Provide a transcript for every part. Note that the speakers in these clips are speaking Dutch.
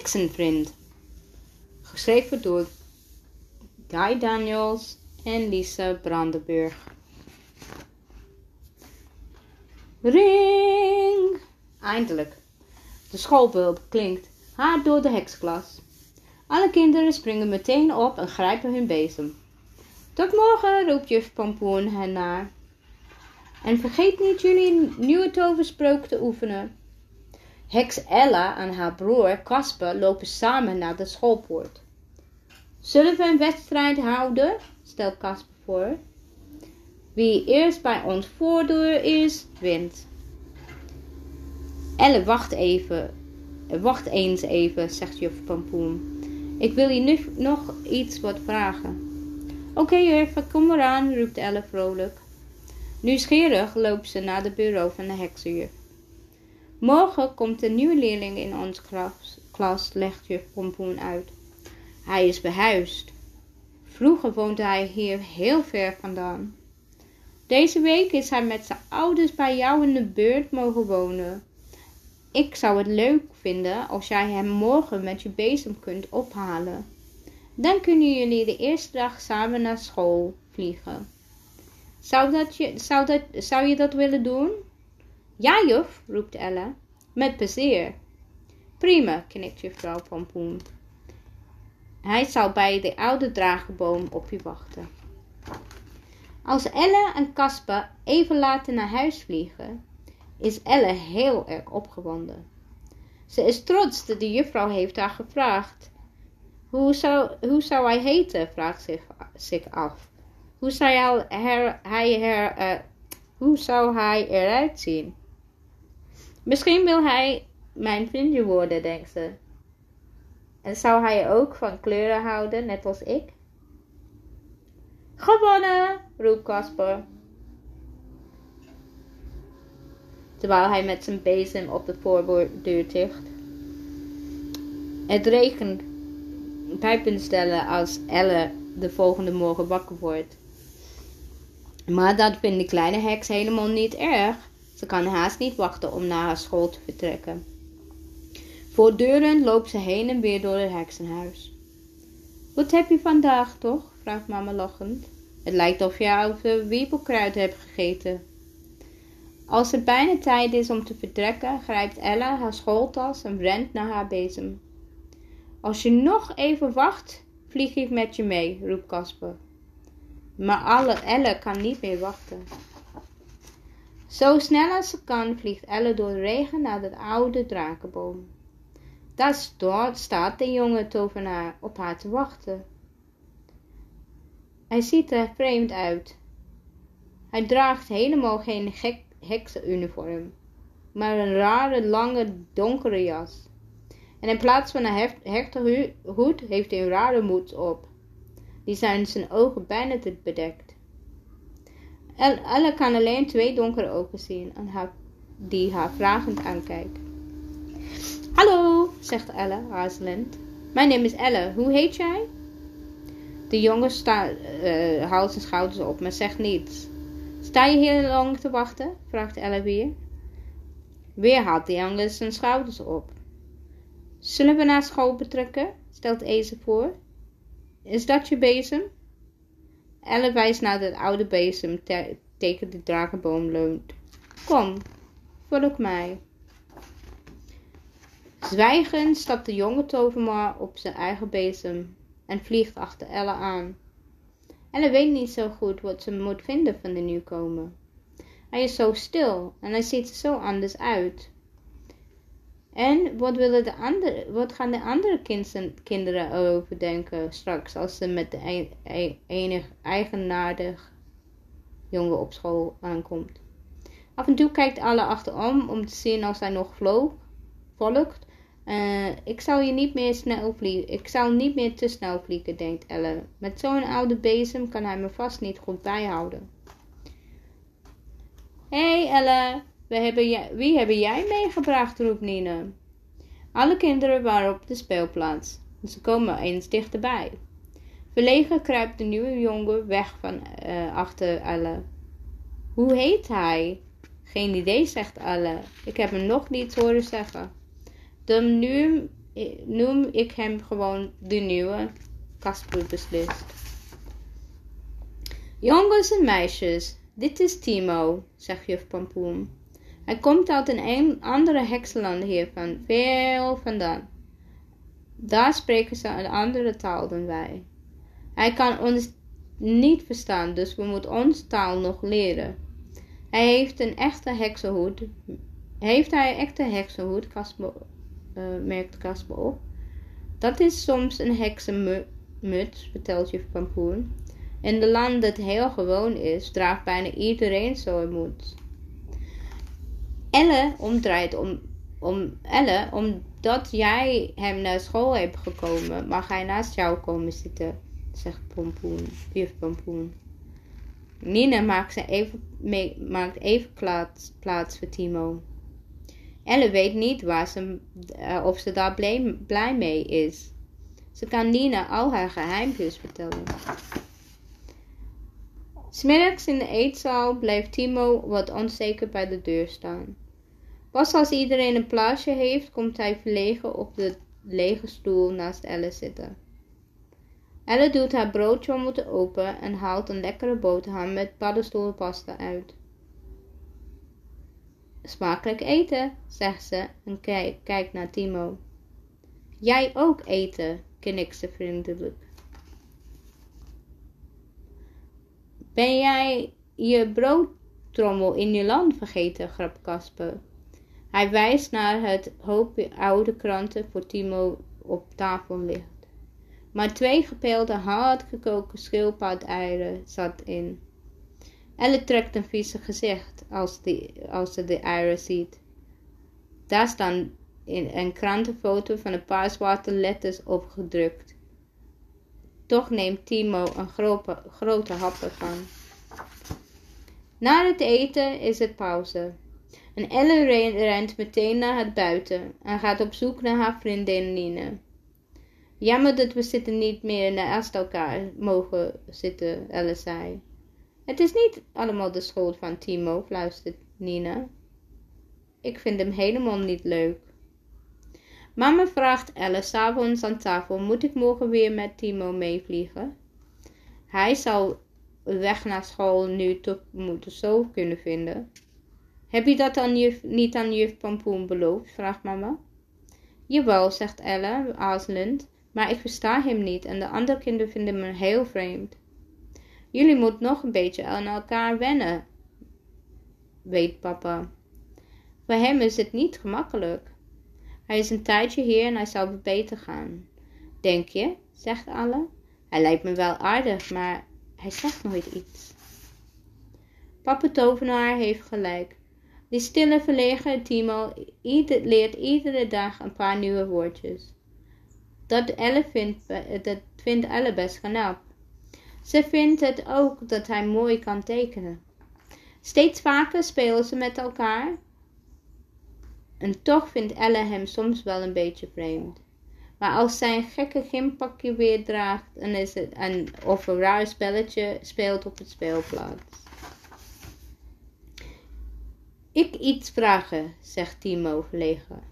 Heksenvriend. Geschreven door Guy Daniels en Lisa Brandenburg. Ring! Eindelijk. De schoolbel klinkt hard door de heksklas. Alle kinderen springen meteen op en grijpen hun bezem. Tot morgen, roept juf Pompoen hen naar. En vergeet niet jullie nieuwe toversprook te oefenen. Heks Ella en haar broer Casper lopen samen naar de schoolpoort. Zullen we een wedstrijd houden? stelt Casper voor. Wie eerst bij ons voordeur is, wint. Elle, wacht even. Wacht eens even, zegt juf Pampoen. Ik wil je nu nog iets wat vragen. Oké okay, kom eraan, roept Elle vrolijk. Nieuwsgierig loopt ze naar het bureau van de heksenjuf. Morgen komt een nieuwe leerling in onze klas, legt juf Pompoen uit. Hij is behuisd. Vroeger woonde hij hier heel ver vandaan. Deze week is hij met zijn ouders bij jou in de buurt mogen wonen. Ik zou het leuk vinden als jij hem morgen met je bezem kunt ophalen. Dan kunnen jullie de eerste dag samen naar school vliegen. Zou, dat je, zou, dat, zou je dat willen doen? Ja, juf, roept Ella. Met plezier. Prima, knikt juffrouw Pompoen. Hij zal bij de oude dragenboom op je wachten. Als Elle en Casper even later naar huis vliegen, is Elle heel erg opgewonden. Ze is trots dat de juffrouw heeft haar gevraagd. Hoe zou, hoe zou hij heten? vraagt zich, zich af. Hoe zou hij, hij er, uh, hoe zou hij eruit zien? Misschien wil hij mijn vriendje worden, denkt ze. En zou hij ook van kleuren houden, net als ik? Gewonnen, roept Casper. Terwijl hij met zijn bezem op de voordeur ticht. Het regent pijpenstellen als Elle de volgende morgen wakker wordt. Maar dat vindt de kleine heks helemaal niet erg. Ze kan haast niet wachten om naar haar school te vertrekken. Voortdurend loopt ze heen en weer door het heksenhuis. Wat heb je vandaag toch? vraagt mama lachend. Het lijkt of je oude wiepelkruid hebt gegeten. Als het bijna tijd is om te vertrekken, grijpt Ella haar schooltas en rent naar haar bezem. Als je nog even wacht, vlieg ik met je mee, roept Casper. Maar alle Elle kan niet meer wachten. Zo snel als ze kan, vliegt Elle door de regen naar de oude drakenboom. Daar staat de jonge tovenaar op haar te wachten. Hij ziet er vreemd uit. Hij draagt helemaal geen gek heksenuniform, maar een rare, lange, donkere jas. En in plaats van een hechte hoed heeft hij een rare moed op. Die zijn zijn ogen bijna te bedekt. Elle kan alleen twee donkere ogen zien en haar, die haar vragend aankijken. Hallo, zegt Elle aarzelend. Mijn naam is Elle. Hoe heet jij? De jongen haalt zijn schouders op, maar zegt niets. Sta je hier lang te wachten? vraagt Elle weer. Weer haalt de jongen zijn schouders op. Zullen we naar school betrekken? stelt Eze voor. Is dat je bezem? Elle wijst naar de oude bezem tegen de dragenboom leunt. Kom, volg mij. Zwijgend stapt de jonge tovermaar op zijn eigen bezem en vliegt achter Elle aan. Elle weet niet zo goed wat ze moet vinden van de nieuwkomer. Hij is zo stil en hij ziet er zo anders uit. En wat, willen de andere, wat gaan de andere kinderen over denken straks als ze met de enig eigenaardig jongen op school aankomt? Af en toe kijkt alle achterom om te zien als hij nog volgt uh, ik zal je niet meer snel vliegen. Ik zal niet meer te snel vliegen, denkt Elle. Met zo'n oude bezem kan hij me vast niet goed bijhouden. Hey Elle, wie hebben jij meegebracht, roept Nina. Alle kinderen waren op de speelplaats. Ze komen eens dichterbij. Verlegen kruipt de nieuwe jongen weg van uh, achter Elle. Hoe heet hij? Geen idee, zegt Elle. Ik heb hem nog niet horen zeggen. De noem ik hem gewoon de nieuwe Kasper beslist. Jongens en meisjes, dit is Timo, zegt juf Pampoen. Hij komt uit een andere heksenland hiervan, veel vandaan. Daar spreken ze een andere taal dan wij. Hij kan ons niet verstaan, dus we moeten onze taal nog leren. Hij heeft een echte heksenhoed. Heeft hij een echte heksenhoed, Kasper, uh, merkt Kasper op. Dat is soms een heksenmuts, vertelt juf Pampoen. In de land dat heel gewoon is, draagt bijna iedereen zo'n muts. Elle omdraait om, om Elle, omdat jij hem naar school hebt gekomen, mag hij naast jou komen zitten, zegt Pompoen, juf Pompoen. Nina maakt, even, maakt even plaats, plaats voor Timo. Elle weet niet waar ze, uh, of ze daar blij, blij mee is. Ze kan Nina al haar geheimpjes vertellen. Smiddags in de eetzaal blijft Timo wat onzeker bij de deur staan. Pas als iedereen een plaatsje heeft, komt hij verlegen op de lege stoel naast Elle zitten. Elle doet haar broodtrommel open en haalt een lekkere boterham met paddenstoelpasta uit. Smakelijk eten, zegt ze en kijkt naar Timo. Jij ook eten, knikt ze vriendelijk. Ben jij je broodtrommel in je land vergeten, grap Kasper. Hij wijst naar het hoopje oude kranten voor Timo op tafel ligt. Maar twee gepeelde hardgekookte schildpadeieren zat in. Elle trekt een vieze gezicht als, die, als ze de eieren ziet. Daar staan in een krantenfoto van een paar zwarte letters opgedrukt. Toch neemt Timo een grote, hap ervan. Na het eten is het pauze. En Elle rent meteen naar het buiten en gaat op zoek naar haar vriendin Nina. Jammer dat we zitten niet meer naast elkaar mogen zitten, Elle zei. Het is niet allemaal de schuld van Timo, fluistert Nina. Ik vind hem helemaal niet leuk. Mama vraagt Elle s'avonds aan tafel, moet ik morgen weer met Timo meevliegen? Hij zou weg naar school nu toch moeten zo kunnen vinden. Heb je dat aan niet aan juf Pampoen beloofd? vraagt mama. Jawel, zegt Elle, aarzelend, maar ik versta hem niet en de andere kinderen vinden me heel vreemd. Jullie moeten nog een beetje aan elkaar wennen, weet papa. Voor hem is het niet gemakkelijk. Hij is een tijdje hier en hij zal beter gaan. Denk je? zegt Alle. Hij lijkt me wel aardig, maar hij zegt nooit iets. Papa Tovenaar heeft gelijk. Die stille verlegen Timo leert iedere dag een paar nieuwe woordjes. Dat, Elle vindt, dat vindt Elle best knap. Ze vindt het ook dat hij mooi kan tekenen. Steeds vaker spelen ze met elkaar. En toch vindt Elle hem soms wel een beetje vreemd. Maar als zij een gekke gympakje weer draagt en is het een, of een raar spelletje speelt op het speelplaats. Ik iets vragen, zegt Timo verlegen,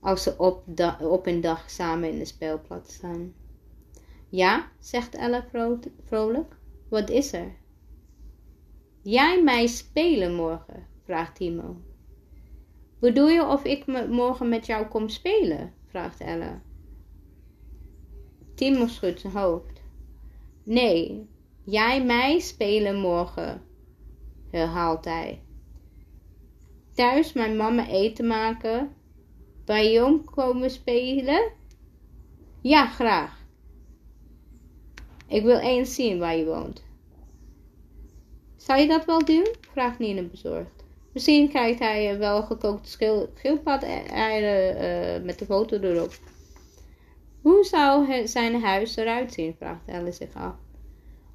als ze op, op een dag samen in de speelplaats staan. Ja, zegt Ella vrolijk. Wat is er? Jij mij spelen morgen? vraagt Timo. Bedoel je of ik morgen met jou kom spelen? vraagt Ella. Timo schudt zijn hoofd. Nee, jij mij spelen morgen, herhaalt hij. Thuis mijn mama eten maken, bij Jom komen spelen? Ja, graag. Ik wil eens zien waar je woont. Zou je dat wel doen? vraagt Nina bezorgd. Misschien krijgt hij wel gekookte schildpad-eieren uh, met de foto erop. Hoe zou zijn huis eruit zien, vraagt Alice zich af,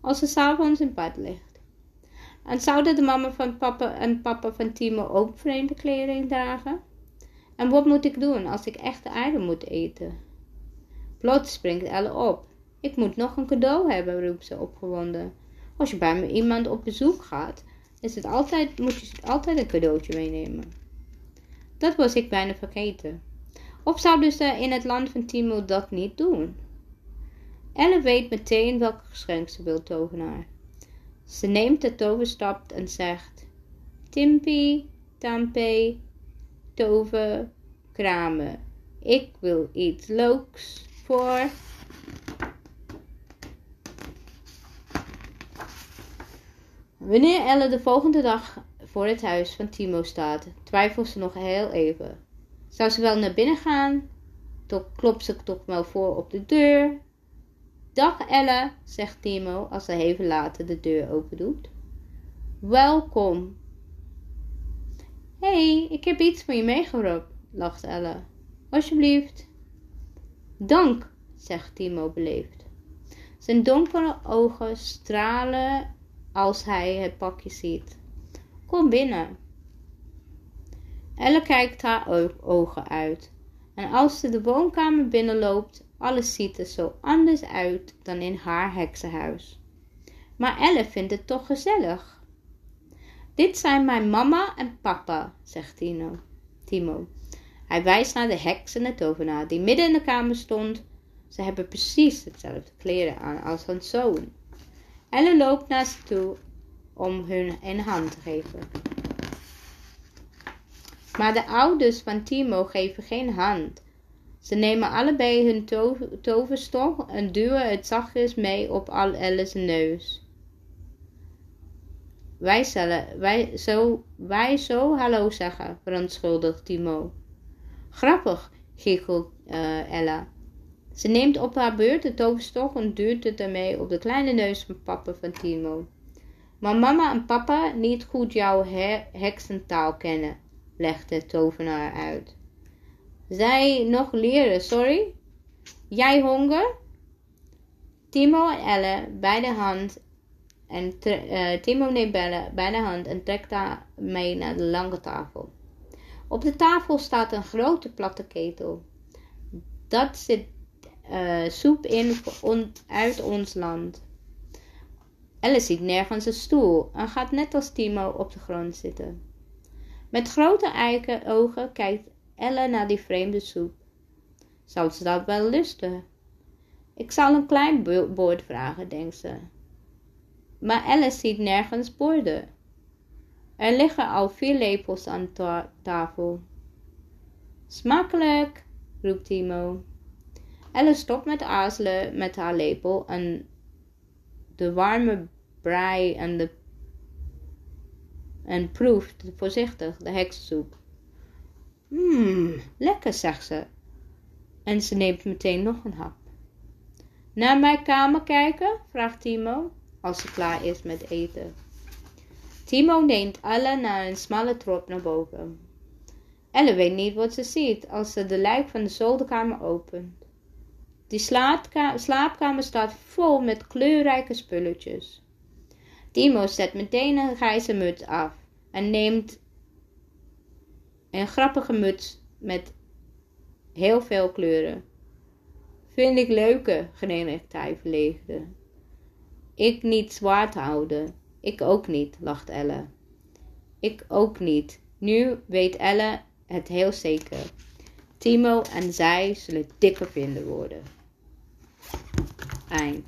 als ze s'avonds in bed ligt. En zouden de mama van papa en papa van Timo ook vreemde kleding dragen? En wat moet ik doen als ik echte eieren moet eten? Plots springt Elle op. Ik moet nog een cadeau hebben, roept ze opgewonden. Als je bij me iemand op bezoek gaat, is het altijd, moet je altijd een cadeautje meenemen. Dat was ik bijna vergeten. Of zouden ze in het land van Timo dat niet doen? Elle weet meteen welk geschenk ze wil tovenaar. Ze neemt de toverstap en zegt: Timpi, Tampe, tover, kramen. Ik wil iets leuks voor. Wanneer Elle de volgende dag voor het huis van Timo staat, twijfelt ze nog heel even. Zou ze wel naar binnen gaan? Toch klopt ze toch wel voor op de deur. Dag Elle, zegt Timo als hij even later de deur open doet. Welkom. Hey, ik heb iets voor je meegebracht, lacht Elle. Alsjeblieft. Dank, zegt Timo beleefd. Zijn donkere ogen stralen als hij het pakje ziet. Kom binnen. Elle kijkt haar ogen uit. En als ze de woonkamer binnenloopt, alles ziet er zo anders uit dan in haar heksenhuis. Maar Elle vindt het toch gezellig. Dit zijn mijn mama en papa, zegt Tino. Timo. Hij wijst naar de heks en de tovenaar die midden in de kamer stond. Ze hebben precies hetzelfde kleren aan als hun zoon. Elle loopt naar ze toe om hun een hand te geven. Maar de ouders van Timo geven geen hand. Ze nemen allebei hun toverstok en duwen het zachtjes mee op al Elle's neus. Wij, zullen, wij, zo, wij zo hallo zeggen, verontschuldigt Timo. Grappig, giechelt uh, Ella. Ze neemt op haar beurt de toverstok en duurt het ermee op de kleine neus van papa van Timo. Maar mama en papa niet goed jouw he heksentaal kennen, legt de tovenaar uit. Zij nog leren, sorry? Jij honger? Timo en Elle bij de hand en uh, Timo neemt Belle bij de hand en trekt haar mee naar de lange tafel. Op de tafel staat een grote platte ketel. Dat zit uh, soep in uit ons land. Alice ziet nergens een stoel en gaat net als Timo op de grond zitten. Met grote eiken ogen kijkt Elle naar die vreemde soep. Zou ze dat wel lusten? Ik zal een klein bord vragen, denkt ze. Maar Alice ziet nergens borden. Er liggen al vier lepels aan tafel. Smakelijk, roept Timo. Alice stopt met aarzelen met haar lepel en de warme brei en, de, en proeft voorzichtig de heksensoep. Mmm, lekker, zegt ze. En ze neemt meteen nog een hap. Naar mijn kamer kijken? vraagt Timo, als ze klaar is met eten. Timo neemt Elle naar een smalle trap naar boven. Elle weet niet wat ze ziet als ze de luik van de zolderkamer opent. Die slaapkamer staat vol met kleurrijke spulletjes. Timo zet meteen een grijze muts af en neemt een grappige muts met heel veel kleuren. Vind ik leuke, grinnikt hij verlegen. Ik niet zwart houden. Ik ook niet, lacht Elle. Ik ook niet. Nu weet Elle het heel zeker. Timo en zij zullen dikke vinden worden. Eind.